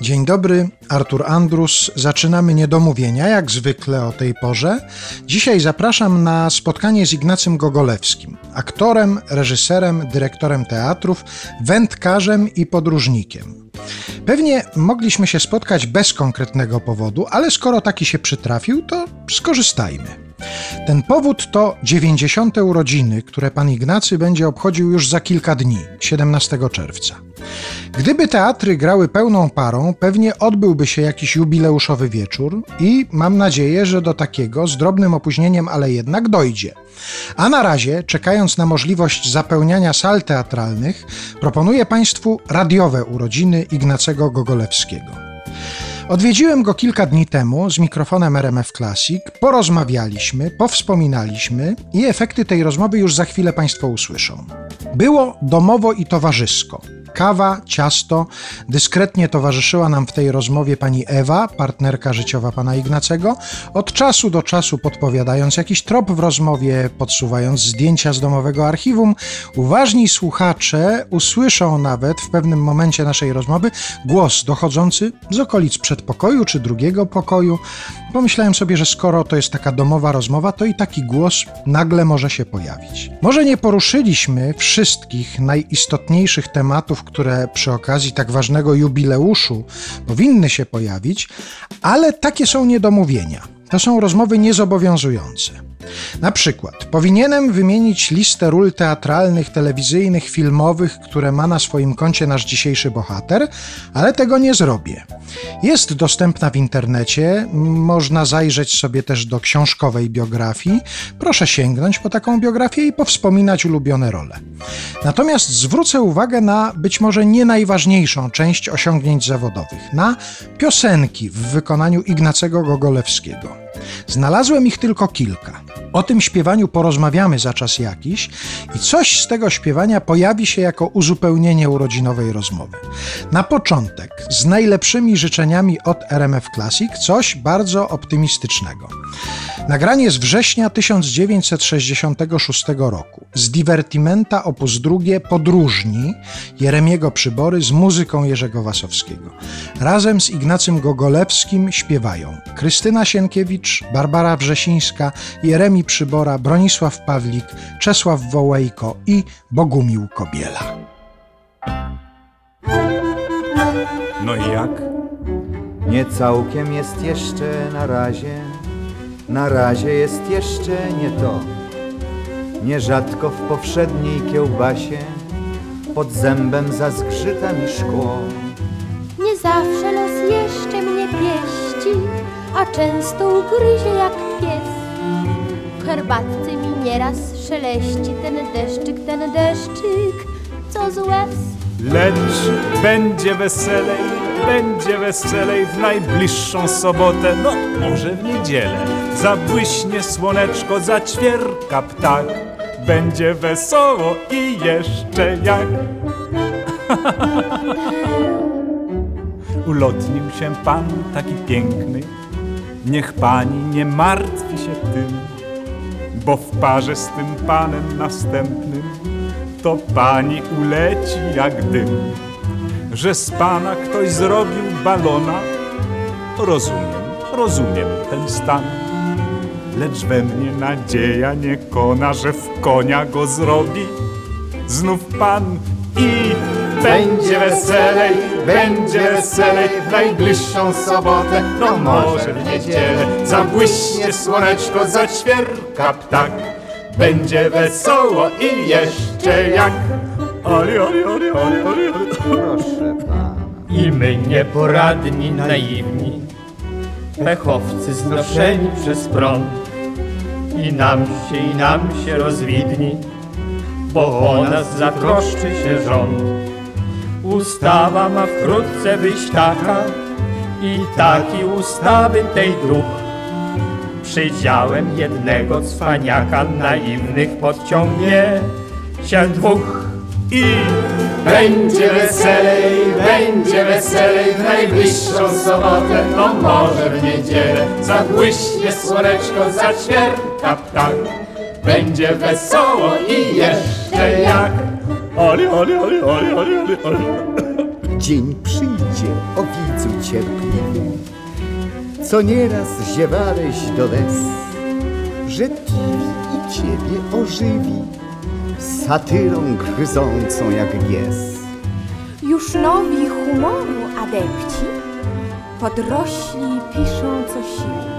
Dzień dobry, Artur Andrus. Zaczynamy niedomówienia, jak zwykle o tej porze. Dzisiaj zapraszam na spotkanie z Ignacym Gogolewskim, aktorem, reżyserem, dyrektorem teatrów, wędkarzem i podróżnikiem. Pewnie mogliśmy się spotkać bez konkretnego powodu, ale skoro taki się przytrafił, to skorzystajmy. Ten powód to 90. urodziny, które pan Ignacy będzie obchodził już za kilka dni, 17 czerwca. Gdyby teatry grały pełną parą, pewnie odbyłby się jakiś jubileuszowy wieczór i mam nadzieję, że do takiego z drobnym opóźnieniem, ale jednak dojdzie. A na razie, czekając na możliwość zapełniania sal teatralnych, proponuję Państwu radiowe urodziny Ignacego Gogolewskiego. Odwiedziłem go kilka dni temu z mikrofonem RMF Classic, porozmawialiśmy, powspominaliśmy i efekty tej rozmowy już za chwilę Państwo usłyszą. Było domowo i towarzysko. Kawa, ciasto. Dyskretnie towarzyszyła nam w tej rozmowie pani Ewa, partnerka życiowa pana Ignacego, od czasu do czasu podpowiadając jakiś trop w rozmowie, podsuwając zdjęcia z domowego archiwum. Uważni słuchacze usłyszą nawet w pewnym momencie naszej rozmowy głos dochodzący z okolic przedpokoju czy drugiego pokoju. Pomyślałem sobie, że skoro to jest taka domowa rozmowa, to i taki głos nagle może się pojawić. Może nie poruszyliśmy wszystkich najistotniejszych tematów, które przy okazji tak ważnego jubileuszu powinny się pojawić, ale takie są niedomówienia. To są rozmowy niezobowiązujące. Na przykład, powinienem wymienić listę ról teatralnych, telewizyjnych, filmowych, które ma na swoim koncie nasz dzisiejszy bohater, ale tego nie zrobię. Jest dostępna w internecie, można zajrzeć sobie też do książkowej biografii. Proszę sięgnąć po taką biografię i powspominać ulubione role. Natomiast zwrócę uwagę na być może nie najważniejszą część osiągnięć zawodowych, na piosenki w wykonaniu Ignacego Gogolewskiego. Znalazłem ich tylko kilka. O tym śpiewaniu porozmawiamy za czas jakiś i coś z tego śpiewania pojawi się jako uzupełnienie urodzinowej rozmowy. Na początek, z najlepszymi życzeniami od RMF Classic, coś bardzo optymistycznego. Nagranie z września 1966 roku z Divertimenta op. 2 Podróżni Jeremiego Przybory z muzyką Jerzego Wasowskiego. Razem z Ignacym Gogolewskim śpiewają Krystyna Sienkiewicz, Barbara Wrzesińska, Jeremi Przybora, Bronisław Pawlik, Czesław Wołejko i Bogumił Kobiela. No i jak? Nie całkiem jest jeszcze na razie, na razie jest jeszcze nie to. Nierzadko w powszedniej kiełbasie pod zębem zazgrzyta mi szkło. Nie zawsze los jeszcze mnie pieści, a często ugryzie jak pies. Herbatce mi nieraz szeleści ten deszczyk, ten deszczyk, co z łez. Lecz będzie weselej, będzie weselej w najbliższą sobotę, no może w niedzielę. Zabłyśnie słoneczko, zaćwierka ptak. Będzie wesoło i jeszcze jak. Ulotnił się pan taki piękny, niech pani nie martwi się tym, bo w parze z tym panem następnym to pani uleci jak dym. Że z pana ktoś zrobił balona, rozumiem, rozumiem ten stan. Lecz we mnie nadzieja nie kona, że w konia go zrobi znów pan i będzie weselej, będzie weselej w najbliższą sobotę, no może w niedzielę zabłyśnie słoneczko, zaćwierka ptak. Będzie wesoło i jeszcze jak. Oli, oli, oli, oli, oli. Proszę pana. I my nieporadni, naiwni, pechowcy znoszeni przez prąd. I nam się, i nam się rozwidni, bo o nas zatroszczy się rząd. Ustawa ma wkrótce wyjść taka i taki ustawy tej duch. Przydziałem jednego cwaniaka naiwnych podciągnie się dwóch. I Będzie weselej, będzie weselej w najbliższą sobotę, no może w niedzielę. Zabłyśnie słoneczko, zaćwierka ptak. Będzie wesoło i jeszcze jak. Oli, oli, oli, oli, oli, oli, oli. Dzień przyjdzie, o widzu cierpliwi, co nieraz ziewałeś do les, że piwi i ciebie ożywi, satyrą gryzącą jak gies. Już nowi humoru adepci podrośli piszą co siły.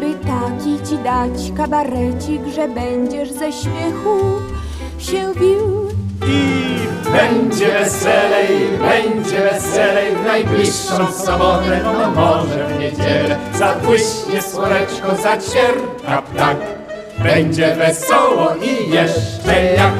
By taki ci dać kabarecik, że będziesz ze śmiechu się bił. Będzie weselej, będzie weselej w najbliższą sobotę, no może w niedzielę. Zabłyśnie słoneczko, zaćwierka ptak. Będzie wesoło i jeszcze jak.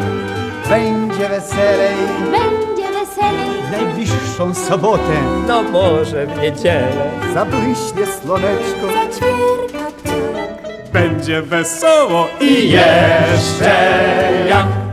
Będzie weselej Będzie weselej, w najbliższą sobotę, No może w niedzielę. zabłyśnie słoneczko. Ćwierka ptak. Będzie wesoło I jeszcze jak.